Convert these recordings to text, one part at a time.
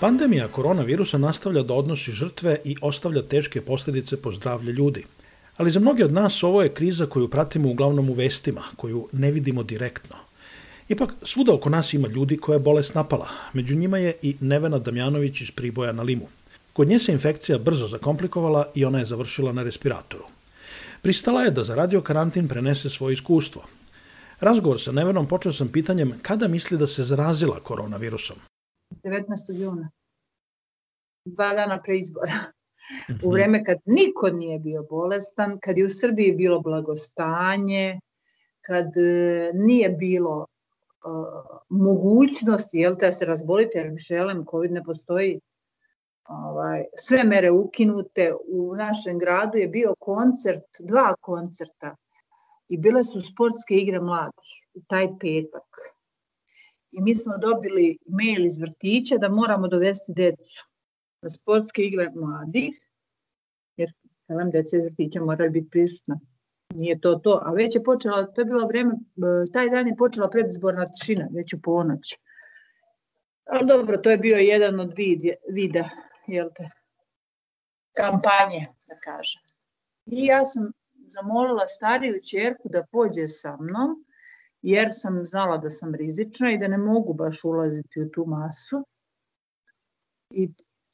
Pandemija koronavirusa nastavlja da odnosi žrtve i ostavlja teške posljedice po zdravlje ljudi. Ali za mnoge od nas ovo je kriza koju pratimo uglavnom u vestima, koju ne vidimo direktno. Ipak, svuda oko nas ima ljudi koje je bolest napala. Među njima je i Nevena Damjanović iz Priboja na Limu. Kod nje se infekcija brzo zakomplikovala i ona je završila na respiratoru. Pristala je da za radio karantin prenese svoje iskustvo. Razgovor sa Nevenom počeo sam pitanjem kada misli da se zarazila koronavirusom. 19. juna. Dva dana pre izbora. U vreme kad niko nije bio bolestan, kad je u Srbiji bilo blagostanje, kad e, nije bilo uh, mogućnosti jel, da se razbolite, jer šelem, COVID ne postoji, ovaj, sve mere ukinute. U našem gradu je bio koncert, dva koncerta i bile su sportske igre mladih taj petak. I mi smo dobili mail iz vrtića da moramo dovesti decu na sportske igre mladih, jer velim, deca iz vrtića moraju biti prisutna. Nije to to, a već je počela, to je bilo vreme, taj dan je počela predizborna tišina, već u ponoć. Ali dobro, to je bio jedan od vidja, vida, jel te, kampanje, da kažem. I ja sam zamolila stariju čerku da pođe sa mnom, jer sam znala da sam rizična i da ne mogu baš ulaziti u tu masu. I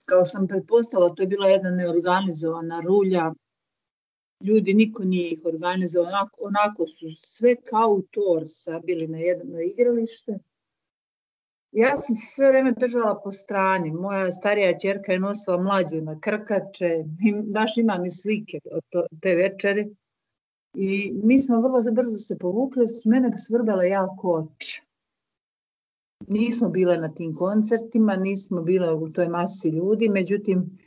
kao sam pretpostavila, to je bila jedna neorganizovana rulja, ljudi, niko nije ih organizovao, onako, onako su sve kao u tor sabili na jedno igralište. Ja sam se sve vreme držala po strani. Moja starija čerka je nosila mlađu na krkače, baš imam i slike od te večeri. I mi smo vrlo brzo se povukli, s mene svrbela jako oči. Nismo bile na tim koncertima, nismo bile u toj masi ljudi, međutim,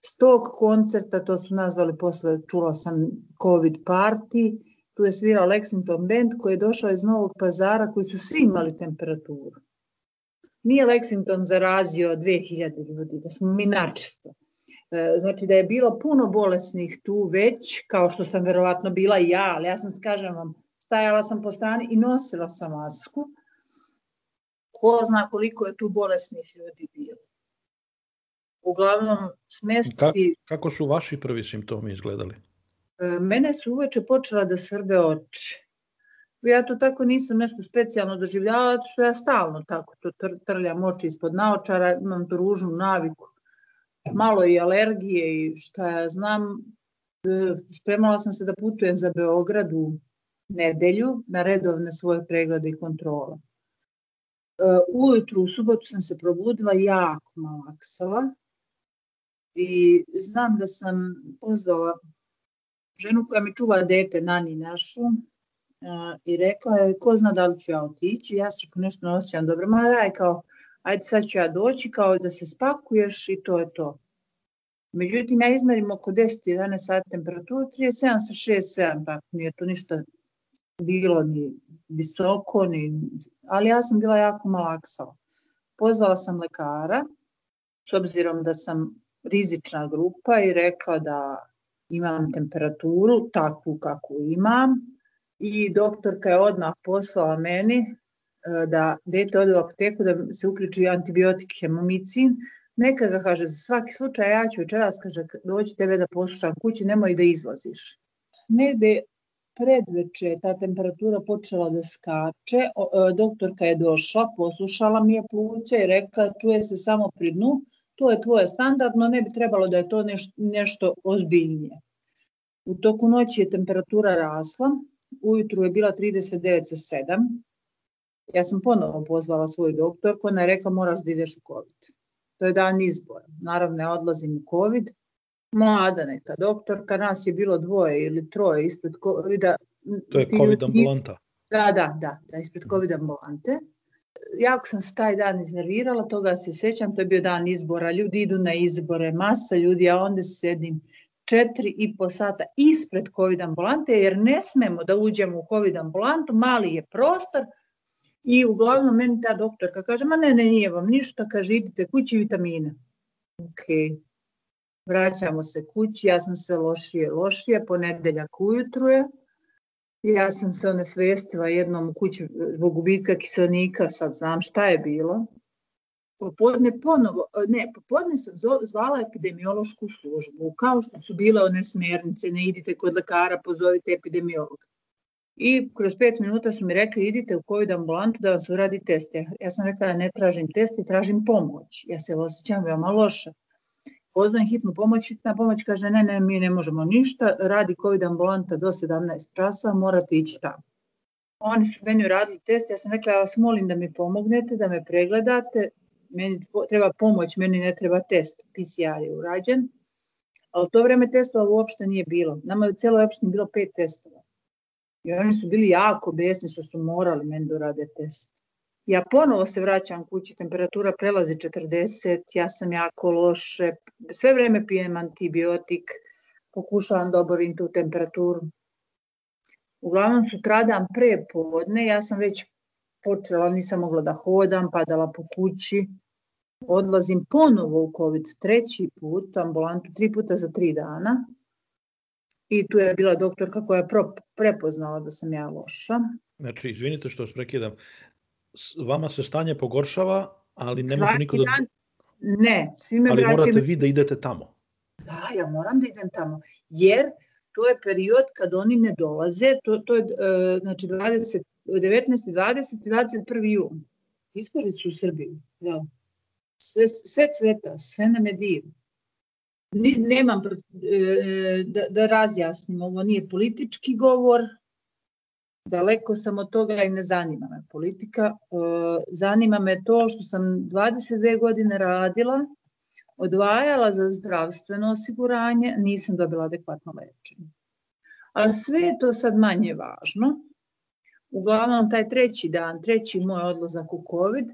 s tog koncerta, to su nazvali posle, čula sam COVID party, tu je svirao Lexington Band koji je došao iz Novog pazara, koji su svi imali temperaturu. Nije Lexington zarazio 2000 ljudi, da smo mi načisto. E, znači da je bilo puno bolesnih tu već, kao što sam verovatno bila i ja, ali ja sam, kažem vam, stajala sam po strani i nosila sam masku. Ko zna koliko je tu bolesnih ljudi bilo. Uglavnom, smestiti... Ka, kako su vaši prvi simptomi izgledali? E, mene su uveče počela da svrbe oči. Ja to tako nisam nešto specijalno doživljavala, što ja stalno tako to tr trljam oči ispod naočara, imam tu ružnu naviku malo i alergije i šta ja znam. E, spremala sam se da putujem za Beograd u nedelju na redovne svoje preglede i kontrole. E, ujutru u subotu sam se probudila jako malaksala i znam da sam pozvala ženu koja mi čuva dete, nani našu, e, i rekla je, ko zna da li ću ja otići, ja se nešto nosim dobro, ma daj kao, ajde sad ću ja doći, kao da se spakuješ i to je to. Međutim, ja izmerim oko 10-11 sati temperaturu, 37 sa 6-7, tako nije to ništa bilo ni visoko, ni, ali ja sam bila jako malaksala. Pozvala sam lekara, s obzirom da sam rizična grupa i rekla da imam temperaturu takvu kakvu imam i doktorka je odmah poslala meni da dete ode u apteku da se uključi antibiotik hemomicin, neka ga kaže za svaki slučaj ja ću večeras kaže doći tebe da poslušam kući, nemoj da izlaziš. Negde predveče ta temperatura počela da skače, e, doktorka je došla, poslušala mi je pluća i rekla čuje se samo pri dnu, to je tvoje standardno, ne bi trebalo da je to neš, nešto ozbiljnije. U toku noći je temperatura rasla, ujutru je bila 39,7. Ja sam ponovo pozvala svoju doktorku, ona je rekla moraš da ideš u COVID. To je dan izbora. Naravno, ne odlazim u COVID. Mlada neka doktorka, nas je bilo dvoje ili troje ispred covid -a. To je COVID ambulanta. Da, da, da, da, ispred COVID ambulante. Jako sam se taj dan iznervirala, toga se sećam, to je bio dan izbora, ljudi idu na izbore, masa ljudi, a onda sedim četiri i po sata ispred COVID ambulante, jer ne smemo da uđemo u COVID ambulantu, mali je prostor, I uglavnom meni ta doktorka kaže, ma ne, ne, nije vam ništa, kaže, idite kući vitamine. Ok, vraćamo se kući, ja sam sve lošije, lošije, ponedeljak ujutru je, ja sam se onesvestila jednom u kući zbog gubitka kiselnika, sad znam šta je bilo. Popodne ponovo, ne, popodne sam zvala epidemiološku službu, kao što su bile one smernice, ne idite kod lekara, pozovite epidemiologa. I kroz pet minuta su mi rekli idite u COVID ambulantu da vam se uradi test. Ja sam rekla da ne tražim test i tražim pomoć. Ja se osjećam veoma loše. Poznajem hitnu pomoć, hitna pomoć kaže ne, ne, mi ne možemo ništa, radi COVID ambulanta do 17 časa, morate ići tamo. Oni su meni uradili test, ja sam rekla, ja vas molim da mi pomognete, da me pregledate, meni treba pomoć, meni ne treba test, PCR je urađen, a u to vreme testova uopšte nije bilo. Nama je u celoj opštini bilo pet testova. I oni su bili jako besni što su morali meni da urade test. Ja ponovo se vraćam kući, temperatura prelazi 40, ja sam jako loše, sve vreme pijem antibiotik, pokušavam da oborim tu temperaturu. Uglavnom sutradan pre podne, ja sam već počela, nisam mogla da hodam, padala po kući, odlazim ponovo u COVID treći put, ambulantu tri puta za tri dana, i tu je bila doktorka koja je prepoznala da sam ja loša. Znači, izvinite što vas prekidam, vama se stanje pogoršava, ali ne može niko da... Dan, ne, svi me Ali vraćaju... morate vi da idete tamo. Da, ja moram da idem tamo, jer to je period kad oni ne dolaze, to, to je uh, znači 20, 19. 20. 21. jun. Izbori su u Srbiji. Sve, sve cveta, sve nam je divno nemam e, da, da razjasnim, ovo nije politički govor, daleko sam od toga i ne zanima me politika. E, zanima me to što sam 22 godine radila, odvajala za zdravstveno osiguranje, nisam dobila adekvatno lečenje. Ali sve je to sad manje važno. Uglavnom, taj treći dan, treći moj odlazak u COVID,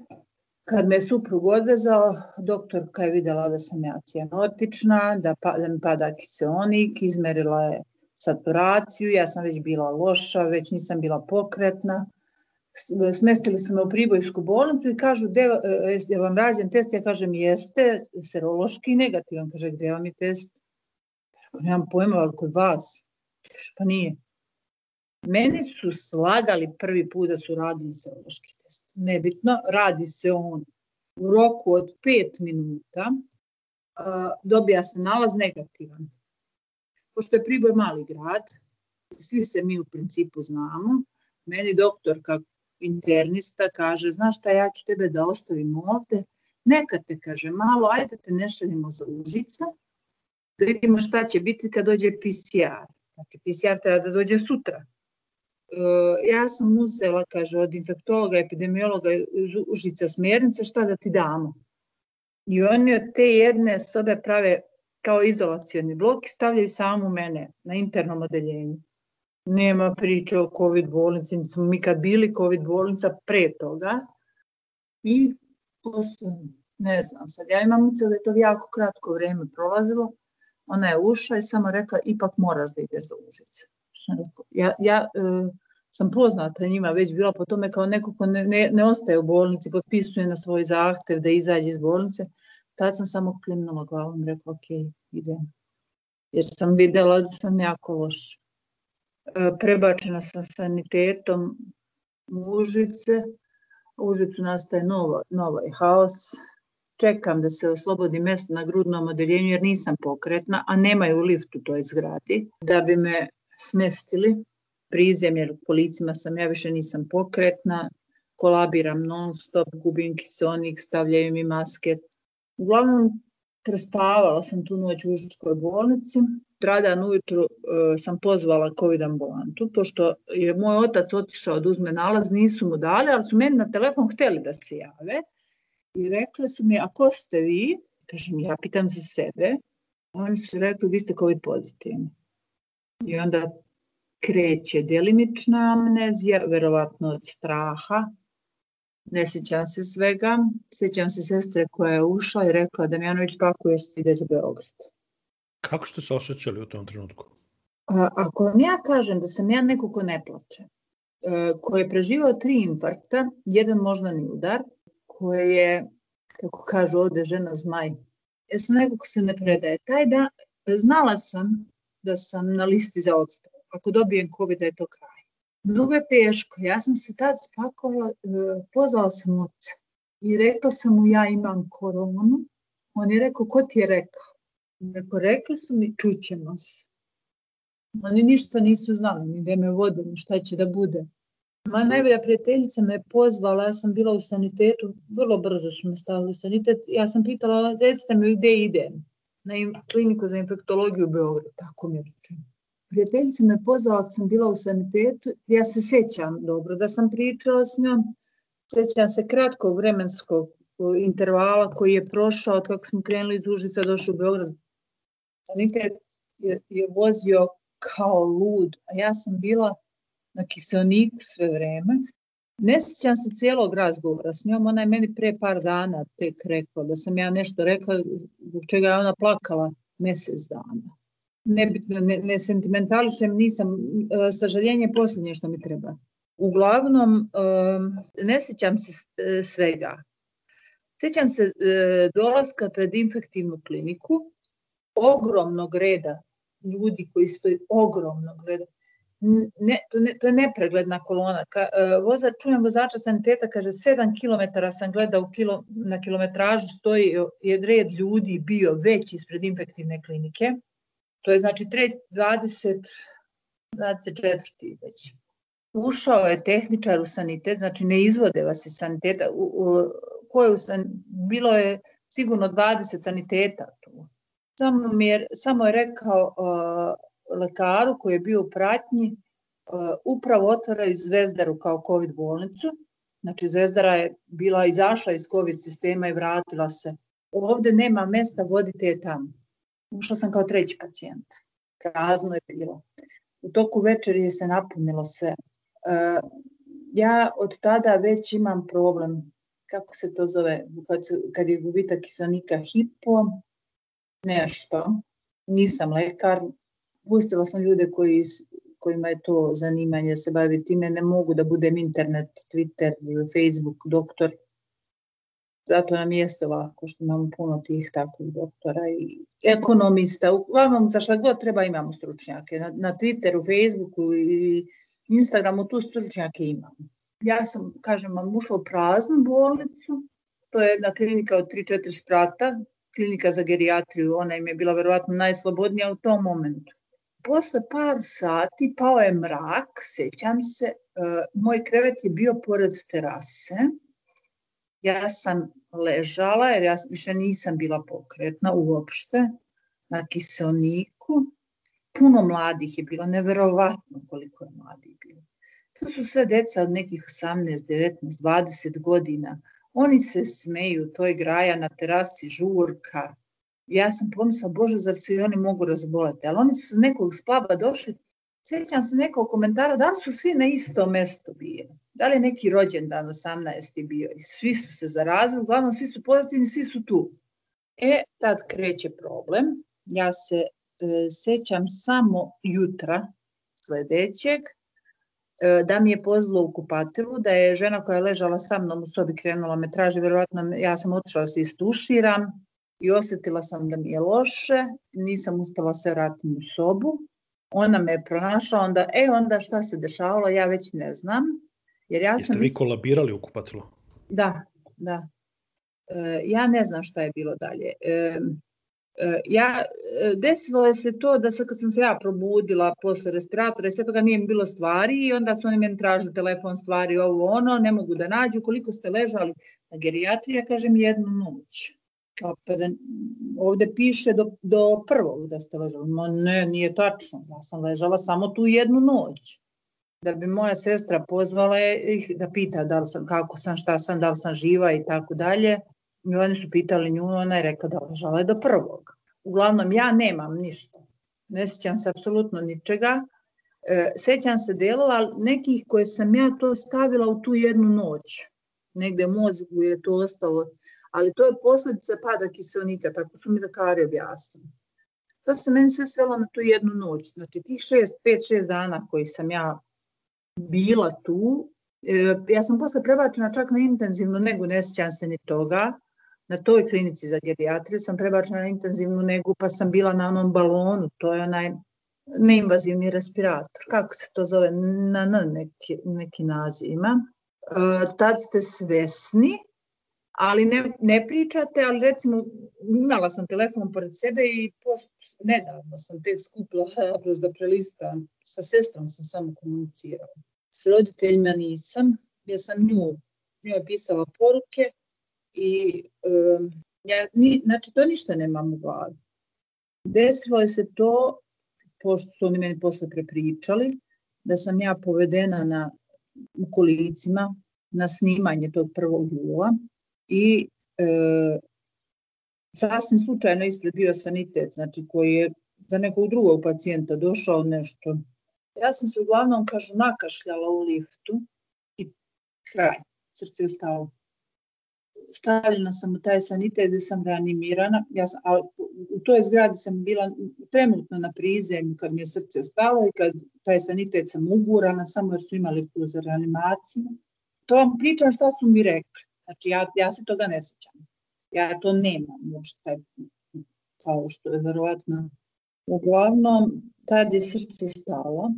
Kad me suprug odvezao, doktorka je videla da sam ja cijanotična, da, pa, da mi pada kiseonik, izmerila je saturaciju, ja sam već bila loša, već nisam bila pokretna. Smestili su me u Pribojsku bolnicu i kažu, e, je vam rađen test? Ja kažem, jeste, serološki negativan. Kaže, gde vam je test? Nemam pojma, ali kod vas. Pa nije. Mene su slagali prvi put da su radili serološki test. Nebitno, radi se on u roku od 5 minuta, dobija se nalaz negativan. Pošto je Priboj mali grad, svi se mi u principu znamo, meni doktorka internista kaže, znaš šta, ja ću tebe da ostavim ovde, neka te, kaže, malo, ajde te ne šaljemo za Užica, da vidimo šta će biti kad dođe PCR. Znači, PCR treba da dođe sutra. Uh, ja sam uzela, kaže, od infektologa, epidemiologa Užica smernice šta da ti damo. I oni od te jedne sobe prave kao izolacioni blok i stavljaju samo mene na internom odeljenju. Nema priče o COVID bolnici, smo mi kad bili COVID bolnica pre toga. I posle, ne znam, sad ja imam ucel da je to jako kratko vreme prolazilo. Ona je ušla i samo rekla, ipak moraš da ideš za Užice. Ja, ja uh, sam poznata njima već bila po tome kao neko ko ne, ne, ne ostaje u bolnici, potpisuje na svoj zahtev da izađe iz bolnice. Tad sam samo klimnula glavom i rekla, ok, idem. Jer sam videla da sam jako loš. E, prebačena sam sanitetom u Užice. U Užicu nastaje novo, novaj haos. Čekam da se oslobodi mesto na grudnom odeljenju jer nisam pokretna, a nemaju lift u toj zgradi, da bi me smestili prizemlje, u kolicima sam, ja više nisam pokretna, kolabiram non stop, gubim kisonik, stavljaju mi maske. Uglavnom, prespavala sam tu noć u Užičkoj bolnici. Tradan ujutru e, sam pozvala COVID ambulantu, pošto je moj otac otišao da uzme nalaz, nisu mu dali, ali su meni na telefon hteli da se jave i rekli su mi, a ko ste vi? Kažem, ja pitam za sebe. Oni su rekli, vi ste COVID pozitivni. I onda kreće delimična amnezija, verovatno od straha, ne sjećam se svega. Sjećam se sestre koja je ušla i rekla da Damjanović pakuje se ide za Beograd. Kako ste se osjećali u tom trenutku? A, ako vam ja kažem da sam ja neko ko ne plače, e, ko je preživao tri infarkta, jedan moždani udar, koji je, kako kažu ovde žena zmaj, ja sam neko ko se ne predaje. Taj da, znala sam da sam na listi za odstav. Ako dobijem COVID, da je to kraj. Mnogo je teško. Ja sam se tad spakovala, e, pozvala sam oca i rekla sam mu ja imam koronu. On je rekao, ko ti je rekao? Rekao, rekli su mi, čućemo se. Oni ništa nisu znali, ni da me vode, ni šta će da bude. Moja najbolja prijateljica me pozvala, ja sam bila u sanitetu, vrlo brzo su me stavili u sanitet. Ja sam pitala, recite mi gde idem, na kliniku za infektologiju u Beogradu, tako mi je rečeno prijateljica me pozvala kad sam bila u sanitetu, ja se sećam dobro da sam pričala s njom, sećam se kratkog vremenskog intervala koji je prošao od kako smo krenuli iz Užica došli u Beograd. Sanitet je, je vozio kao lud, a ja sam bila na kiselniku sve vreme. Ne sećam se cijelog razgovora s njom, ona je meni pre par dana tek rekla da sam ja nešto rekla zbog čega je ona plakala mesec dana nebitno, ne, ne sentimentališem, nisam, e, sažaljenje je posljednje što mi treba. Uglavnom, e, ne sećam se e, svega. Sećam se dolaska pred infektivnu kliniku, ogromnog reda ljudi koji stoji, ogromnog reda. Ne, to, ne, to je nepregledna kolona. Ka, voza, čujem vozača saniteta, kaže 7 km sam gledao kilo, na kilometražu stoji je red ljudi bio već ispred infektivne klinike To je znači 20, 24. već. Ušao je tehničar u sanitet, znači ne izvode vas iz saniteta. U, u, ko je u san, bilo je sigurno 20 saniteta tu. Samo, mi je, samo je rekao uh, lekaru koji je bio u pratnji, uh, upravo otvaraju Zvezdaru kao COVID bolnicu. Znači Zvezdara je bila izašla iz COVID sistema i vratila se. Ovde nema mesta, vodite je tamo. Ušla sam kao treći pacijent. Prazno je bilo. U toku večeri se napunilo sve. E, ja od tada već imam problem, kako se to zove, kad, kad je gubitak kiselnika hipo, nešto. Nisam lekar, pustila sam ljude koji, kojima je to zanimanje da se bavi time, ne mogu da budem internet, Twitter, Facebook, doktor, zato nam jeste ovako što imamo puno tih takvih doktora i ekonomista. Uglavnom, za šta god treba imamo stručnjake. Na, na Twitteru, Facebooku i Instagramu tu stručnjake imamo. Ja sam, kažem vam, ušla u praznu bolnicu. To je jedna klinika od 3-4 sprata, klinika za gerijatriju. Ona im je bila verovatno najslobodnija u tom momentu. Posle par sati pao je mrak, sećam se, e, moj krevet je bio pored terase, ja sam ležala, jer ja više nisam bila pokretna uopšte, na kiselniku. Puno mladih je bilo, neverovatno koliko je mladih bilo. To su sve deca od nekih 18, 19, 20 godina. Oni se smeju, to je graja na terasi, žurka. Ja sam pomislila, Bože, zar se i oni mogu razboleti? Ali oni su sa nekog splava došli, sećam se nekog komentara, da li su svi na isto mesto bili? Da li je neki rođendan 18. bio? I svi su se zarazili, uglavnom svi su pozitivni, svi su tu. E, tad kreće problem. Ja se e, sećam samo jutra sledećeg, e, da mi je pozlo u kupatilu, da je žena koja je ležala sa mnom u sobi krenula me traži, verovatno ja sam otišla da se istuširam i osetila sam da mi je loše, nisam uspela se vratiti u sobu, ona me je pronašla, onda, e, onda šta se dešavalo, ja već ne znam. Jer ja Jeste sam... vi kolabirali u kupatilu? Da, da. E, ja ne znam šta je bilo dalje. E, e, ja, e, desilo je se to da sad kad sam se ja probudila posle respiratora i sve toga nije mi bilo stvari i onda su oni meni tražili telefon stvari ovo ono, ne mogu da nađu koliko ste ležali na gerijatriji, ja kažem jednu noć. Pa da, ovde piše do, do prvog da ste ležali. Ma ne, nije tačno. Ja sam ležala samo tu jednu noć. Da bi moja sestra pozvala ih da pita da li sam, kako sam, šta sam, da li sam živa i tako dalje. I oni su pitali nju, ona je rekla da ležala je do prvog. Uglavnom, ja nemam ništa. Ne sjećam se apsolutno ničega. E, sećam se delova nekih koje sam ja to stavila u tu jednu noć. Negde mozgu je to ostalo ali to je posledica pada kiselnika, tako su mi lekari objasnili. To se meni sve svelo na tu jednu noć. Znači, tih šest, pet, šest dana koji sam ja bila tu, e, ja sam posle prebačena čak na intenzivnu negu, ne sjećam se ni toga, na toj klinici za gerijatriju sam prebačena na intenzivnu negu, pa sam bila na onom balonu, to je onaj neinvazivni respirator, kako se to zove, na N neki, neki naziv ima. E, tad ste svesni ali ne, ne pričate, ali recimo imala sam telefon pored sebe i post, nedavno sam tek skupila hrabrost da prelistam, sa sestrom sam samo komunicirala. S roditeljima nisam, jer sam nju, njoj pisala poruke i um, ja, ni, znači to ništa nemam u glavi. Desilo je se to, pošto su oni meni posle prepričali, da sam ja povedena na, u kolicima na snimanje tog prvog jula i e, sasvim slučajno ispred bio sanitet, znači koji je za nekog drugog pacijenta došao nešto. Ja sam se uglavnom, kažu, nakašljala u liftu i kraj, srce je stalo. Stavljena sam u taj sanitet gde sam reanimirana, ja sam, a u toj zgradi sam bila trenutno na prizemlju kad mi je srce stalo i kad taj sanitet sam ugurana, samo jer su imali tu za reanimaciju. To vam pričam šta su mi rekli. Znači, ja, ja se toga ne sećam. Ja to nemam uopšte, taj, kao što je verovatno. Uglavnom, tad je srce stalo.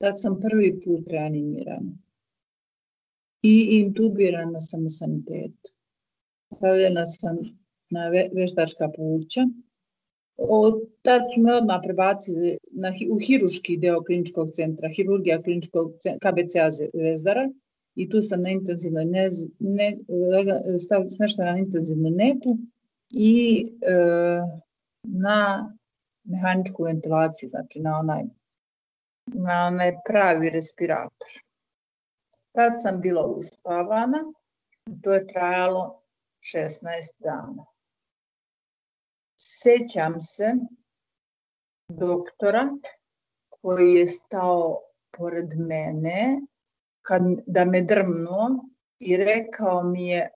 Tad sam prvi put reanimirana. I intubirana sam u sanitetu. Stavljena sam na ve, veštačka pluća. Od tad su me odmah prebacili na, u hiruški deo kliničkog centra, hirurgija kliničkog KBCA Zvezdara i tu sam na intenzivnoj ne, ne, stav, smeštena na intenzivnu neku i e, na mehaničku ventilaciju, znači na onaj, na onaj pravi respirator. Tad sam bila uspavana, to je trajalo 16 dana. Sećam se doktora koji je stao pored mene kad, da me drmnuo i rekao mi je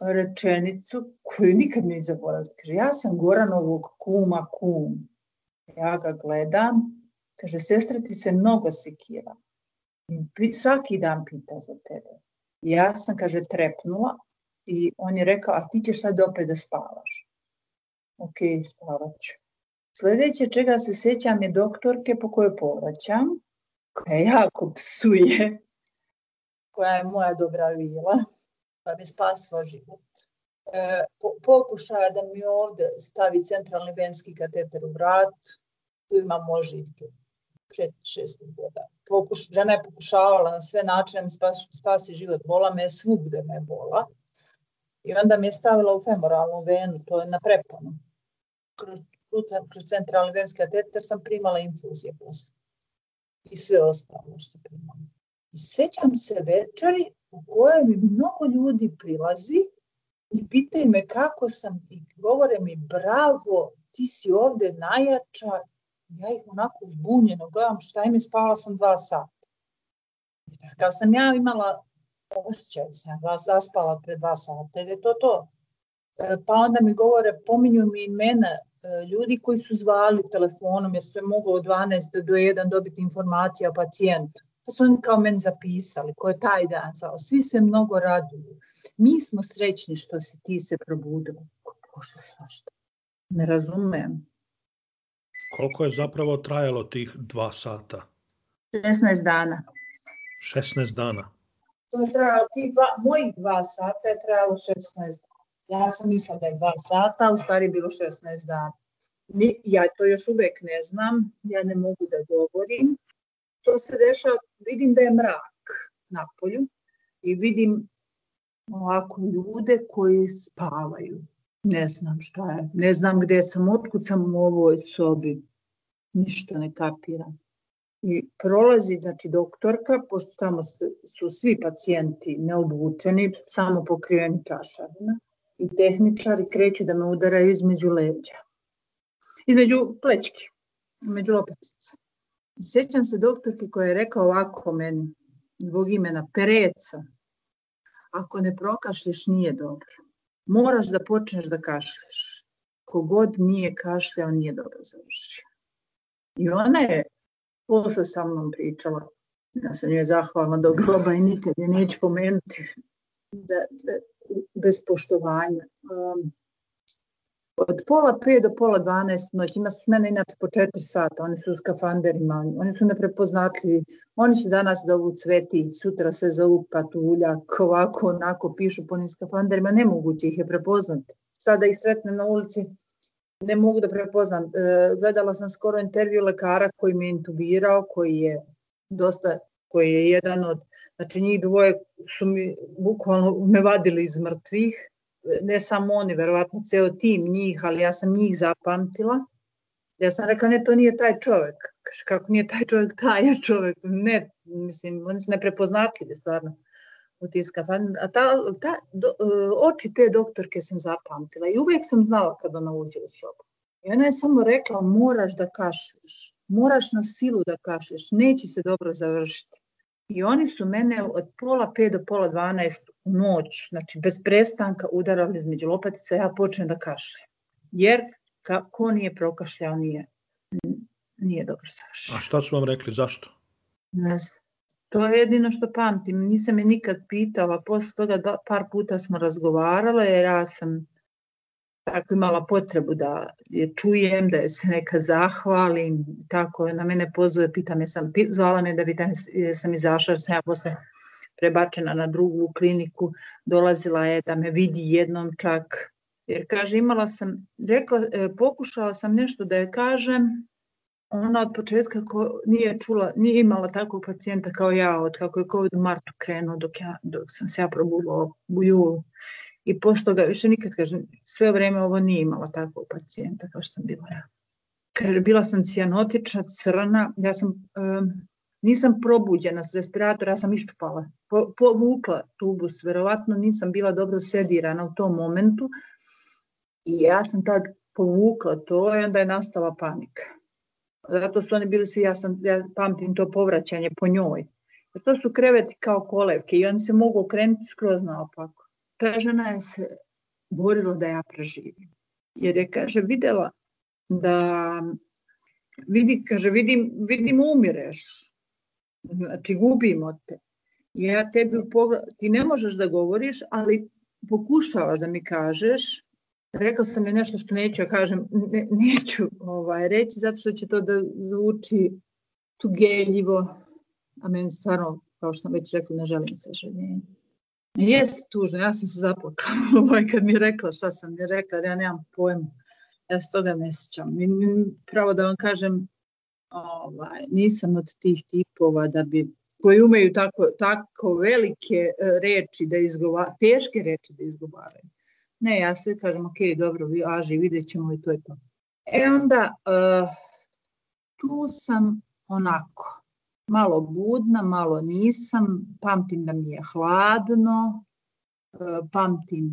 rečenicu koju nikad ne zaboraviti. Kaže, ja sam Goranovog kuma kum. Ja ga gledam. Kaže, sestra ti se mnogo sekira. Svaki dan pita za tebe. Ja sam, kaže, trepnula i on je rekao, a ti ćeš sad opet da spavaš. Ok, spavat ću. Sledeće čega se sećam je doktorke po kojoj povraćam, koja jako psuje koja je moja dobra vila, pa mi spasila život. E, po, pokušaja da mi ovde stavi centralni venski kateter u vrat, tu imam ožiljke, 4-6 godina. Pokuš, žena je pokušavala na sve načine da mi spasi, spasi život, bola me svugde me bola. I onda mi je stavila u femoralnu venu, to je na preponu. Kroz, kroz centralni venski kateter sam primala infuzije posle. I sve ostalo što se primala. I sećam se večeri u kojoj mi mnogo ljudi prilazi i pitaju me kako sam i govore mi bravo, ti si ovde najjača. Ja ih onako zbunjeno gledam šta im je spala sam dva sata. I takav sam ja imala osjećaj, da sam vas zaspala pre dva sata, je to to. E, pa onda mi govore, pominju mi imena e, ljudi koji su zvali telefonom jer sve moglo od 12 do 1 dobiti informacija o pacijentu pa su oni kao meni zapisali, ko je taj dan zvao. Svi se mnogo raduju. Mi smo srećni što si ti se probudila. Bože, svašta. Ne razumem. Koliko je zapravo trajalo tih dva sata? 16 dana. 16 dana. To je trajalo, tih dva, mojih dva sata je trajalo 16 dana. Ja sam mislila da je dva sata, u stvari je bilo 16 dana. Ni, ja to još uvek ne znam, ja ne mogu da govorim, to se dešava, vidim da je mrak na polju i vidim ovako ljude koji spavaju. Ne znam šta je, ne znam gde sam, otkud sam u ovoj sobi, ništa ne kapiram. I prolazi, znači, doktorka, pošto tamo su svi pacijenti neobučeni, samo pokriveni čašarima, i tehničari kreću da me udaraju između leđa, između plećki, između lopatica. I sećam se doktorke koja je rekao ovako meni, zbog imena Pereca, ako ne prokašlješ nije dobro. Moraš da počneš da kašlješ. Kogod nije kašljao nije dobro završio. I ona je posle sa mnom pričala, ja sam joj zahvalna do groba i nikad je neću pomenuti da, da, bez poštovanja. Um, od pola pet do pola 12 noć, ima smena inače po 4 sata, oni su u skafanderima, oni su neprepoznatljivi, oni su danas zovu cveti, sutra se zovu patuljak, ovako, onako, pišu po onim skafanderima, nemoguće ih je prepoznati. Sada ih sretnem na ulici, ne mogu da prepoznam. E, gledala sam skoro intervju lekara koji me intubirao, koji je dosta koji je jedan od, znači njih dvoje su mi bukvalno me vadili iz mrtvih, ne samo oni, verovatno ceo tim njih, ali ja sam njih zapamtila. Ja sam rekla, ne, to nije taj čovek. Kaže, kako nije taj čovek, taj je čovek. Ne, mislim, oni su neprepoznatljivi stvarno u ti A ta, ta do, e, oči te doktorke sam zapamtila i uvek sam znala kad ona uđe u sobu. I ona je samo rekla, moraš da kašlješ, moraš na silu da kašlješ, neće se dobro završiti. I oni su mene od pola pet do pola dvanaest u noć, znači bez prestanka udarali između lopatica, ja počnem da kašljem. Jer kako nije prokašljao, nije, nije dobro savršen. A šta su vam rekli, zašto? Ne znam. To je jedino što pamtim. Nisam je nikad pitala, posle toga da, par puta smo razgovarale, jer ja sam tako imala potrebu da je čujem, da je se neka zahvalim, tako na mene pozove, pita me sam, zvala me da pitam sam izašla, sam ja posle prebačena na drugu kliniku, dolazila je da me vidi jednom čak, jer kaže imala sam, rekla, e, pokušala sam nešto da je kažem, ona od početka ko nije čula, nije imala takvog pacijenta kao ja, od kako je COVID u martu krenuo dok, ja, dok sam se ja probudila u julu. I posle toga više nikad, kaže, sve vreme ovo nije imala takvog pacijenta kao što sam bila ja. Kaže, bila sam cijanotična, crna, ja sam um, nisam probuđena s respiratora, ja sam iščupala, po, povukla tubus, verovatno nisam bila dobro sedirana u tom momentu i ja sam tad povukla to i onda je nastala panika. Zato su oni bili svi, ja, sam, ja pamtim to povraćanje po njoj. Jer to su kreveti kao kolevke i oni se mogu okrenuti skroz naopako. Ta žena je se borila da ja preživim. Jer je, kaže, videla da vidi, kaže, vidim, vidim umireš, Znači, gubimo te. Ja tebi u pogled, ti ne možeš da govoriš, ali pokušavaš da mi kažeš, rekla sam je nešto što neću, ja kažem, ne, neću ovaj, reći, zato što će to da zvuči tugeljivo, a meni stvarno, kao što sam već rekla, ne želim sažaljenje. Jeste tužno, ja sam se zaplakala ovaj, kad mi je rekla šta sam mi rekla, ja nemam pojma, ja se toga ne sjećam. Pravo da vam kažem, ovaj, nisam od tih tipova da bi koji umeju tako, tako velike e, reči da izgovaraju, teške reči da izgovaraju. Ne, ja sve kažem, ok, dobro, vi aži, vidjet ćemo i to je to. E onda, uh, tu sam onako, malo budna, malo nisam, pamtim da mi je hladno, uh, pamtim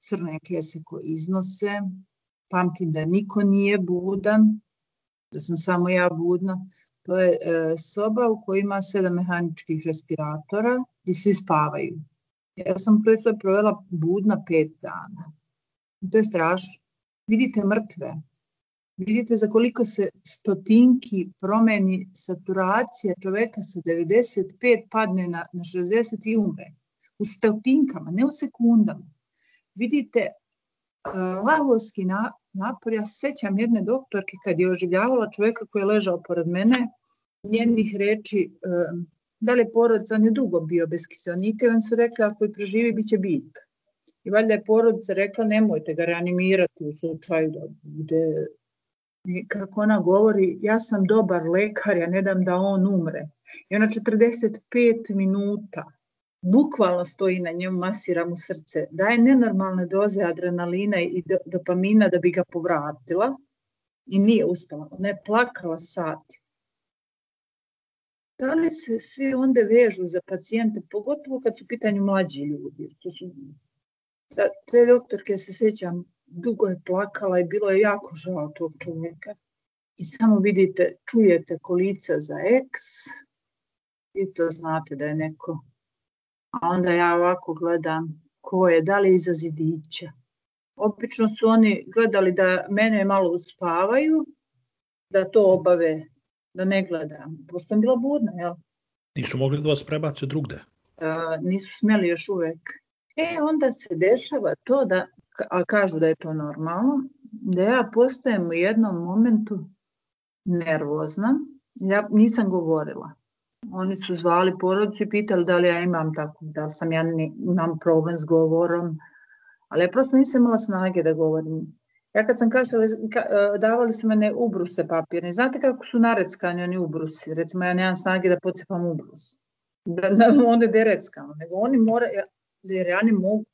crne kese koje iznose, pamtim da niko nije budan, da sam samo ja budna. To je e, soba u kojoj ima sedam mehaničkih respiratora i svi spavaju. Ja sam prvi provela budna pet dana. To je strašno. Vidite mrtve. Vidite za koliko se stotinki promeni saturacija čoveka sa 95 padne na, na 60 i umre. U stotinkama, ne u sekundama. Vidite uh, lavovski na, napor. Ja se sećam jedne doktorke kad je oživljavala čoveka koji je ležao pored mene, njenih reči, da li je porodica, on je dugo bio bez kiselnika i on su rekli ako je preživi, bit će biljka. I valjda je porodica rekla nemojte ga reanimirati u slučaju da bude kako ona govori, ja sam dobar lekar, ja ne dam da on umre. I ona 45 minuta bukvalno stoji na njemu, masira mu srce, daje nenormalne doze adrenalina i dopamina da bi ga povratila i nije uspela. Ona je plakala sati. Da li se svi onda vežu za pacijente, pogotovo kad su u pitanju mlađi ljudi? To su, da, te doktorke se sećam, dugo je plakala i bilo je jako žao tog čovjeka. I samo vidite, čujete kolica za eks i to znate da je neko. A onda ja ovako gledam ko je, da li iza zidića. Obično su oni gledali da mene malo uspavaju, da to obave, da ne gledam. Pošto sam bila budna, jel? Nisu mogli da vas prebace drugde? A, nisu smeli još uvek. E, onda se dešava to da, a kažu da je to normalno, da ja postajem u jednom momentu nervozna. Ja nisam govorila. Oni su zvali porodicu i pitali da li ja imam tako, da sam ja ne, imam problem s govorom, ali ja prosto nisam imala snage da govorim. Ja kad sam kašala, ka, e, davali su mene ubruse papirne. Znate kako su nareckani oni ubrusi? Recimo ja nemam snage da pocepam ubrus. Da, da onda je reckano. Nego oni mora, jer ja ne mogu.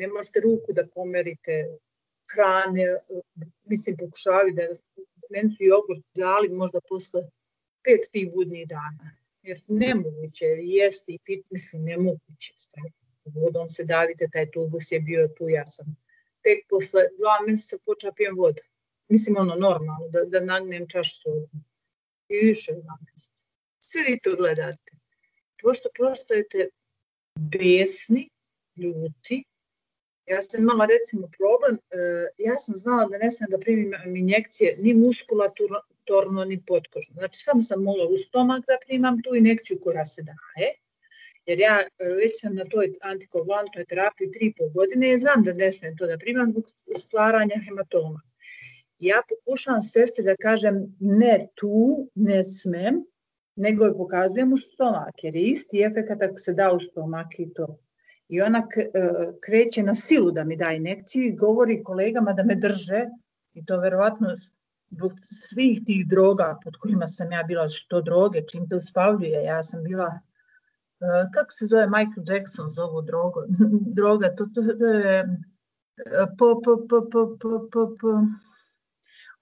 Ne možete ruku da pomerite hrane, mislim pokušavaju da meni su jogurt dali možda posle pet tih budnih dana. Jer nemoguće je jesti i pit, mislim, nemoguće. Vodom se davite, taj tubus je bio tu, ja sam tek posle dva meseca počela pijem vodu. Mislim, ono, normalno, da, da nagnem čašu sodu. I više dva meseca. Sve vi to gledate. Pošto postojete besni, ljuti, Ja sam imala recimo problem, ja sam znala da ne smem da primim injekcije ni muskulatorno ni potkožno. Znači samo sam mogla u stomak da primam tu injekciju koja se daje, jer ja već sam na toj antikoagulantnoj terapiji tri pol godine i znam da ne smem to da primam zbog stvaranja hematoma. Ja pokušavam sestri da kažem ne tu, ne smem, nego je pokazujem u stomak, jer je isti efekt ako se da u stomak i to. I ona kreće na silu da mi da inekciju i govori kolegama da me drže i to verovatno zbog svih tih droga pod kojima sam ja bila, što droge, čim te uspavljuje, ja sam bila, kako se zove Michael Jackson za ovu drogu, droga, to, to, to je po, po, po, po, po, po, po.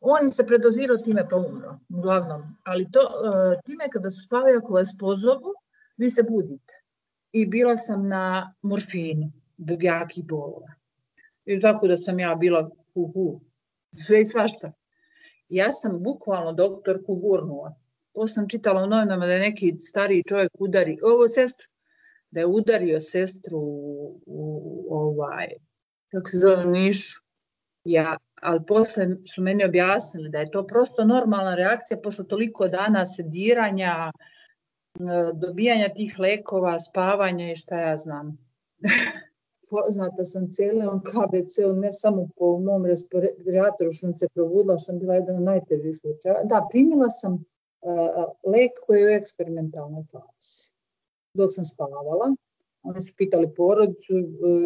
On se predozirao time pa umro, uglavnom. Ali to, time kada su spavaju, ako vas pozovu, vi se budite i bila sam na morfinu zbog jakih bolova. I tako da sam ja bila hu hu, sve i svašta. Ja sam bukvalno doktorku gurnula. To sam čitala u novinama da je neki stariji čovjek udari, ovo sestru, da je udario sestru u, u ovaj, kako se zove, Nišu. Ja, ali posle su meni objasnili da je to prosto normalna reakcija posle toliko dana sediranja, dobijanja tih lekova, spavanja i šta ja znam. Poznata sam on KBC, ne samo po mom respiratoru što sam se probudila, što sam bila jedan od najtežih slučaja. Da, primila sam uh, lek koji je u eksperimentalnoj fazi. Dok sam spavala, oni su pitali porodicu,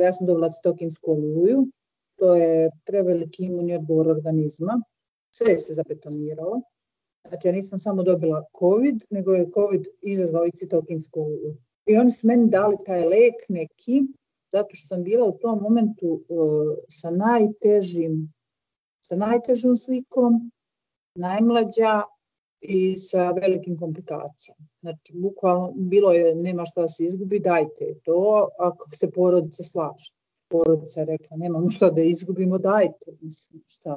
ja sam dobila citokinsku oluju, to je preveliki imunni odgovor organizma, sve se zabetoniralo Znači, ja nisam samo dobila COVID, nego je COVID izazvao i citokinsku. I oni su meni dali taj lek neki, zato što sam bila u tom momentu uh, sa najtežim, sa najtežom slikom, najmlađa i sa velikim komplikacijama. Znači, bukvalno bilo je, nema šta da se izgubi, dajte to, ako se porodica slaže. Porodica je rekla, nemamo šta da izgubimo, dajte, mislim, šta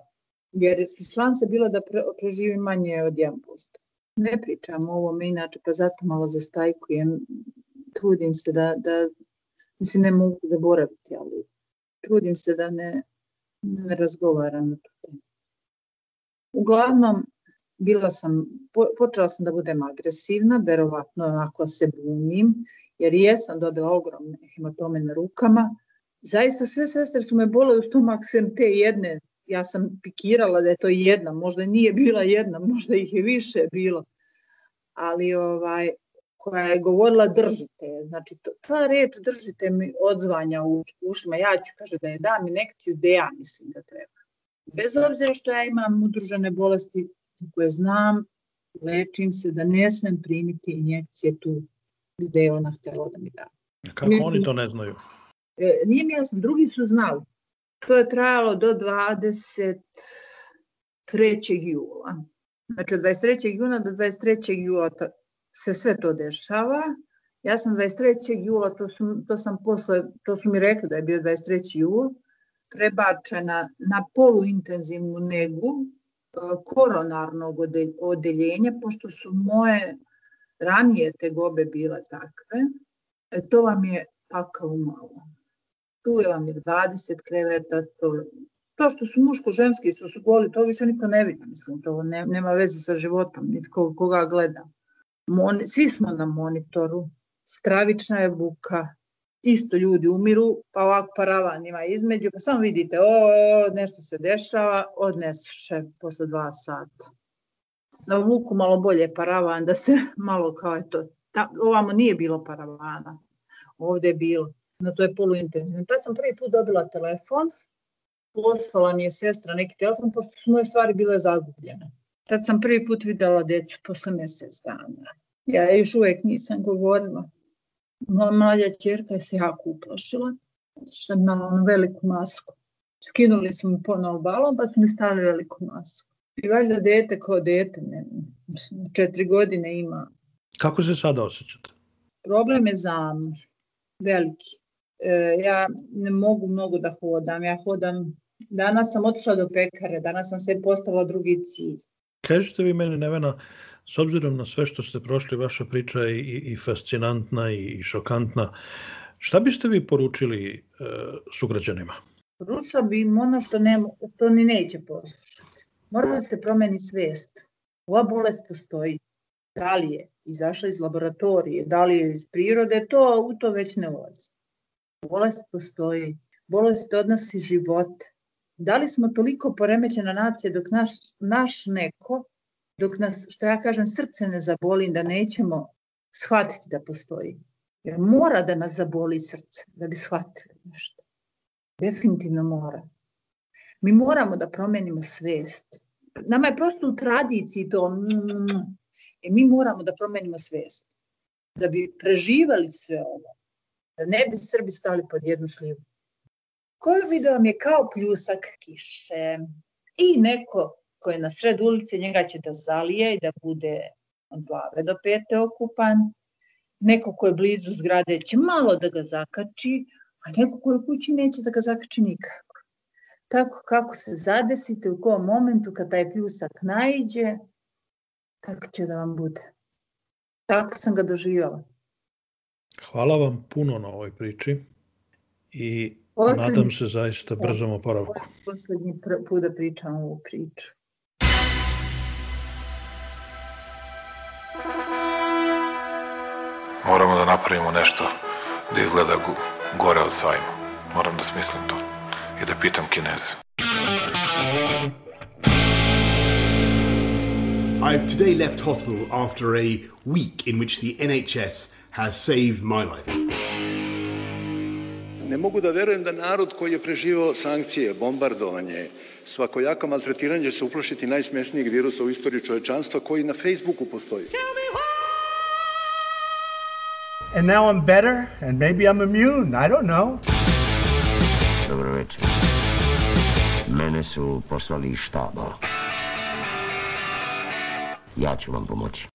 jer su šanse bila da pre, preživi manje od 1%. Ne pričam o ovome inače, pa zato malo zastajkujem. Trudim se da, da mislim, ne mogu zaboraviti, ali trudim se da ne, ne razgovaram na tu temu. Uglavnom, bila sam, po, počela sam da budem agresivna, verovatno onako se bunim, jer jesam dobila ogromne hematome na rukama. Zaista sve sestre su me bole u stomak sem te jedne ja sam pikirala da je to jedna, možda nije bila jedna, možda ih je više bilo, ali ovaj, koja je govorila držite, znači to, ta reč držite mi odzvanja u ušima, ja ću kaže da je dam inekciju da ja mislim da treba. Bez obzira što ja imam udružene bolesti koje znam, lečim se da ne smem primiti injekcije tu gde je ona htela da mi da. Kako Mislim- oni to ne znaju? E, nije mi jasno, drugi su znali. To je trajalo do 23. jula. Znači od 23. juna do 23. jula to, se sve to dešava. Ja sam 23. jula, to, su, to sam posle, to su mi rekli da je bio 23. jul, prebačena na poluintenzivnu negu e, koronarnog ode- odeljenja, pošto su moje ranije tegobe bile takve. E, to vam je pakao malo tu je vam je 20 kreveta, to, to što su muško-ženski, što su goli, to više niko ne vidi, mislim, to ne, nema veze sa životom, nitko koga gleda. Mon, svi smo na monitoru, stravična je buka, isto ljudi umiru, pa ovako paravan ima između, pa samo vidite, o, nešto se dešava, odnese posle dva sata. Na vuku malo bolje paravan, da se malo kao je to, ta, ovamo nije bilo paravana, ovde je bilo na to je poluintenzivno. Tad sam prvi put dobila telefon, poslala mi je sestra neki telefon, pošto su moje stvari bile zagubljene. Tad sam prvi put videla decu posle mesec dana. Ja još uvek nisam govorila. Moja mlađa čerka je se jako uplašila. Sam imala onu veliku masku. Skinuli su mi ponovo balon, pa su mi stavili veliku masku. I valjda dete kao dete, ne, četiri godine ima. Kako se sada osjećate? Problem je zamor, veliki. E, ja ne mogu mnogo da hodam, ja hodam, danas sam otišla do pekare, danas sam se postavila drugi cilj. Kažete vi meni, Nevena, s obzirom na sve što ste prošli, vaša priča je i, i fascinantna i, i šokantna. Šta biste vi poručili e, sugrađanima? Poručila bi im ono što, ne, što ni neće poslušati. Mora da se promeni svest. Ova bolest postoji. Da li je izašla iz laboratorije, da li je iz prirode, to u to već ne ulazi. Bolest postoji. Bolest odnosi živote. Da li smo toliko poremećena nacija dok naš, naš neko, dok nas, što ja kažem, srce ne zaboli, da nećemo shvatiti da postoji. Jer mora da nas zaboli srce da bi shvatili nešto. Definitivno mora. Mi moramo da promenimo svest. Nama je prosto u tradiciji to, mm, e mi moramo da promenimo svest. Da bi preživali sve ovo. Da ne bi Srbi stali pod jednu šljivu. Covid vam je kao pljusak kiše. I neko ko je na sred ulice, njega će da zalije i da bude od glave do pete okupan. Neko ko je blizu zgrade će malo da ga zakači, a neko ko je u kući neće da ga zakači nikako. Tako kako se zadesite, u kom momentu kad taj pljusak naiđe, tako će da vam bude. Tako sam ga doživjela. Hvala vam puno na ovoj priči i Poslednji- nadam se zaista brzom oporavku. Poslednji put da pričam ovu priču. Moramo da napravimo nešto da izgleda gore od sajma. Moram da smislim to i da pitam Kineze. I've today left hospital after a week in which the NHS has saved my life. Ne mogu da verujem da narod koji je preživao sankcije, bombardovanje, svakojako maltretiranje se uplašiti najsmešnijeg virusa u istoriji čovečanstva koji na Facebooku postoji. And now I'm better, and maybe I'm immune. I don't know. Dobro večer. Mene su poslali iz štaba. Ja ću vam pomoći.